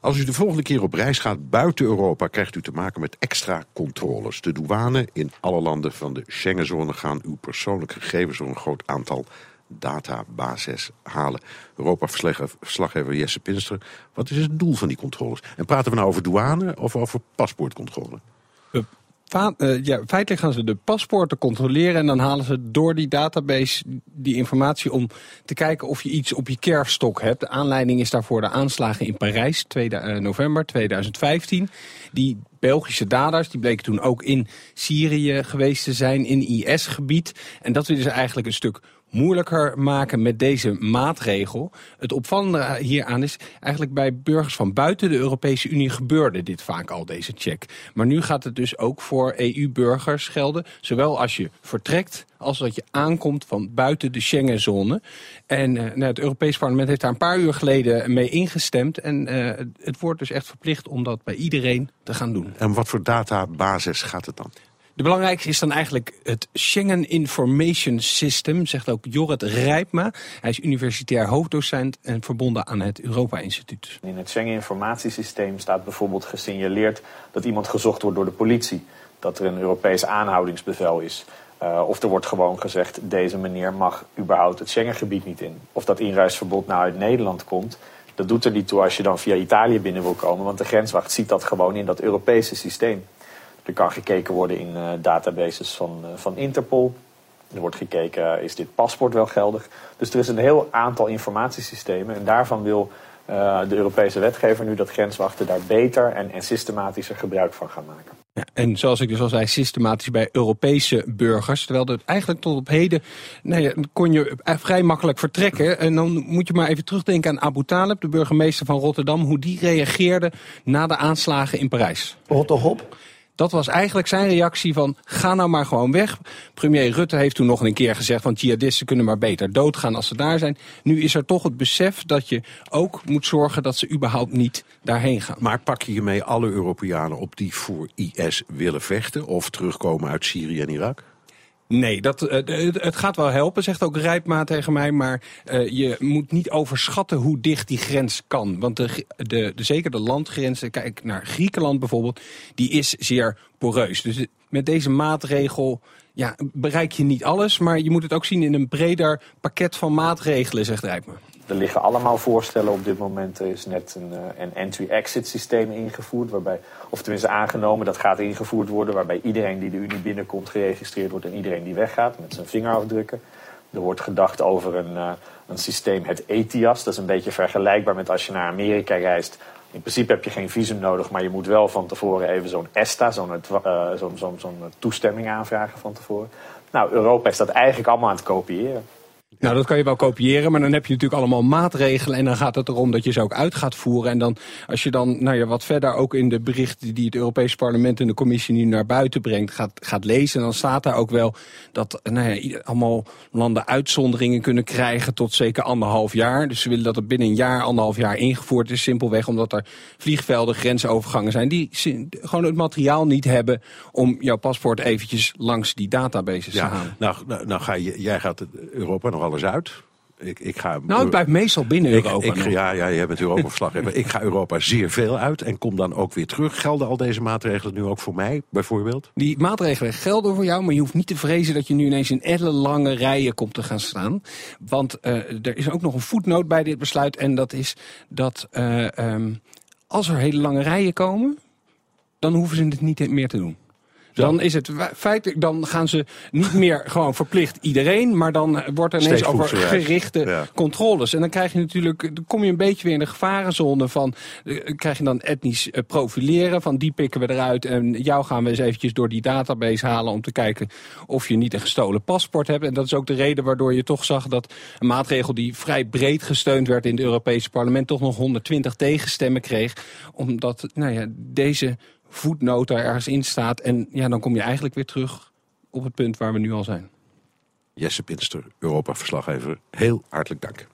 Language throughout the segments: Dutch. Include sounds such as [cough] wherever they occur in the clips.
Als u de volgende keer op reis gaat buiten Europa, krijgt u te maken met extra controles. De douane in alle landen van de Schengenzone gaan uw persoonlijke gegevens door een groot aantal databases halen. Europa-verslaggever Jesse Pinster, wat is het doel van die controles? En praten we nou over douane of over paspoortcontrole? Uh, ja, feitelijk gaan ze de paspoorten controleren en dan halen ze door die database die informatie om te kijken of je iets op je kerfstok hebt. De aanleiding is daarvoor de aanslagen in Parijs, 2 uh, eh, november 2015. Die Belgische daders, die bleken toen ook in Syrië geweest te zijn, in IS-gebied. En dat willen ze eigenlijk een stuk moeilijker maken met deze maatregel. Het opvallende hieraan is eigenlijk bij burgers van buiten de Europese Unie gebeurde dit vaak al, deze check. Maar nu gaat het dus ook voor EU-burgers gelden, zowel als je vertrekt als dat je aankomt van buiten de Schengenzone. En uh, nou, het Europees Parlement heeft daar een paar uur geleden mee ingestemd. En uh, het wordt dus echt verplicht om dat bij iedereen te gaan doen. En wat voor databasis gaat het dan? De belangrijkste is dan eigenlijk het Schengen Information System, zegt ook Jorrit Rijpma. Hij is universitair hoofddocent en verbonden aan het Europa-instituut. In het Schengen Informatiesysteem staat bijvoorbeeld gesignaleerd dat iemand gezocht wordt door de politie. Dat er een Europees aanhoudingsbevel is. Uh, of er wordt gewoon gezegd, deze meneer mag überhaupt het Schengengebied niet in. Of dat inreisverbod nou uit Nederland komt, dat doet er niet toe als je dan via Italië binnen wil komen. Want de grenswacht ziet dat gewoon in dat Europese systeem. Er kan gekeken worden in uh, databases van, uh, van Interpol. Er wordt gekeken, uh, is dit paspoort wel geldig? Dus er is een heel aantal informatiesystemen. En daarvan wil de Europese wetgever nu dat grenswachten daar beter en, en systematischer gebruik van gaan maken. Ja, en zoals ik dus al zei, systematisch bij Europese burgers. Terwijl het eigenlijk tot op heden, nou ja, kon je vrij makkelijk vertrekken. En dan moet je maar even terugdenken aan Abu Talib, de burgemeester van Rotterdam. Hoe die reageerde na de aanslagen in Parijs. Rot op. Dat was eigenlijk zijn reactie van ga nou maar gewoon weg. Premier Rutte heeft toen nog een keer gezegd van jihadisten kunnen maar beter doodgaan als ze daar zijn. Nu is er toch het besef dat je ook moet zorgen dat ze überhaupt niet daarheen gaan. Maar pak je hiermee alle Europeanen op die voor IS willen vechten of terugkomen uit Syrië en Irak? Nee, dat, uh, het gaat wel helpen, zegt ook Rijpma tegen mij. Maar uh, je moet niet overschatten hoe dicht die grens kan. Want de, de, de, zeker de landgrenzen, kijk naar Griekenland bijvoorbeeld, die is zeer poreus. Dus met deze maatregel ja, bereik je niet alles. Maar je moet het ook zien in een breder pakket van maatregelen, zegt Rijpma. Er liggen allemaal voorstellen op dit moment. Er is net een, eh, een entry-exit systeem ingevoerd, waarbij, of tenminste aangenomen, dat gaat ingevoerd worden, waarbij iedereen die de Unie binnenkomt geregistreerd wordt en iedereen die weggaat met zijn vingerafdrukken. Er wordt gedacht over een, uh, een systeem, het ETIAS. Dat is een beetje vergelijkbaar met als je naar Amerika reist. In principe heb je geen visum nodig, maar je moet wel van tevoren even zo'n ESTA, zo'n zo zo zo toestemming aanvragen van tevoren. Nou, Europa is dat eigenlijk allemaal aan het kopiëren. Nou, dat kan je wel kopiëren, maar dan heb je natuurlijk allemaal maatregelen. En dan gaat het erom dat je ze ook uit gaat voeren. En dan, als je dan nou ja, wat verder ook in de berichten die het Europese parlement en de commissie nu naar buiten brengt, gaat, gaat lezen. dan staat daar ook wel dat nou ja, allemaal landen uitzonderingen kunnen krijgen tot zeker anderhalf jaar. Dus ze willen dat het binnen een jaar, anderhalf jaar ingevoerd is. Simpelweg omdat er vliegvelden, grensovergangen zijn die gewoon het materiaal niet hebben om jouw paspoort eventjes langs die databases ja, te halen. Nou, nou, nou ga je, jij gaat Europa nog alles uit. Ik, ik ga, nou, ik blijf meestal binnen Europa. Ik, ja, ja, je bent [laughs] Europa-verslaggever. ik ga Europa zeer veel uit en kom dan ook weer terug. Gelden al deze maatregelen nu ook voor mij, bijvoorbeeld? Die maatregelen gelden voor jou, maar je hoeft niet te vrezen dat je nu ineens in ellenlange rijen komt te gaan staan. Want uh, er is ook nog een voetnoot bij dit besluit. En dat is dat uh, um, als er hele lange rijen komen, dan hoeven ze het niet meer te doen. Dan is het feitelijk, dan gaan ze niet meer [laughs] gewoon verplicht iedereen, maar dan wordt er ineens over gerichte ja. controles. En dan krijg je natuurlijk, dan kom je een beetje weer in de gevarenzone van, eh, krijg je dan etnisch eh, profileren, van die pikken we eruit en jou gaan we eens eventjes door die database halen om te kijken of je niet een gestolen paspoort hebt. En dat is ook de reden waardoor je toch zag dat een maatregel die vrij breed gesteund werd in het Europese parlement toch nog 120 tegenstemmen kreeg. Omdat nou ja, deze voetnoot daar ergens in staat. En ja, dan kom je eigenlijk weer terug op het punt waar we nu al zijn. Jesse Pinster, Europa-verslaggever, heel hartelijk dank.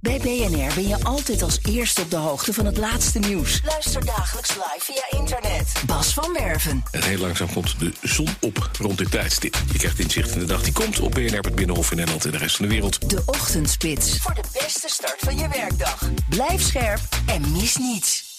Bij BNR ben je altijd als eerste op de hoogte van het laatste nieuws. Luister dagelijks live via internet. Bas van Werven. En heel langzaam komt de zon op rond dit tijdstip. Je krijgt inzicht in de dag die komt op BNR, het Binnenhof in Nederland en de rest van de wereld. De Ochtendspits. Voor de beste start van je werkdag. Blijf scherp en mis niets.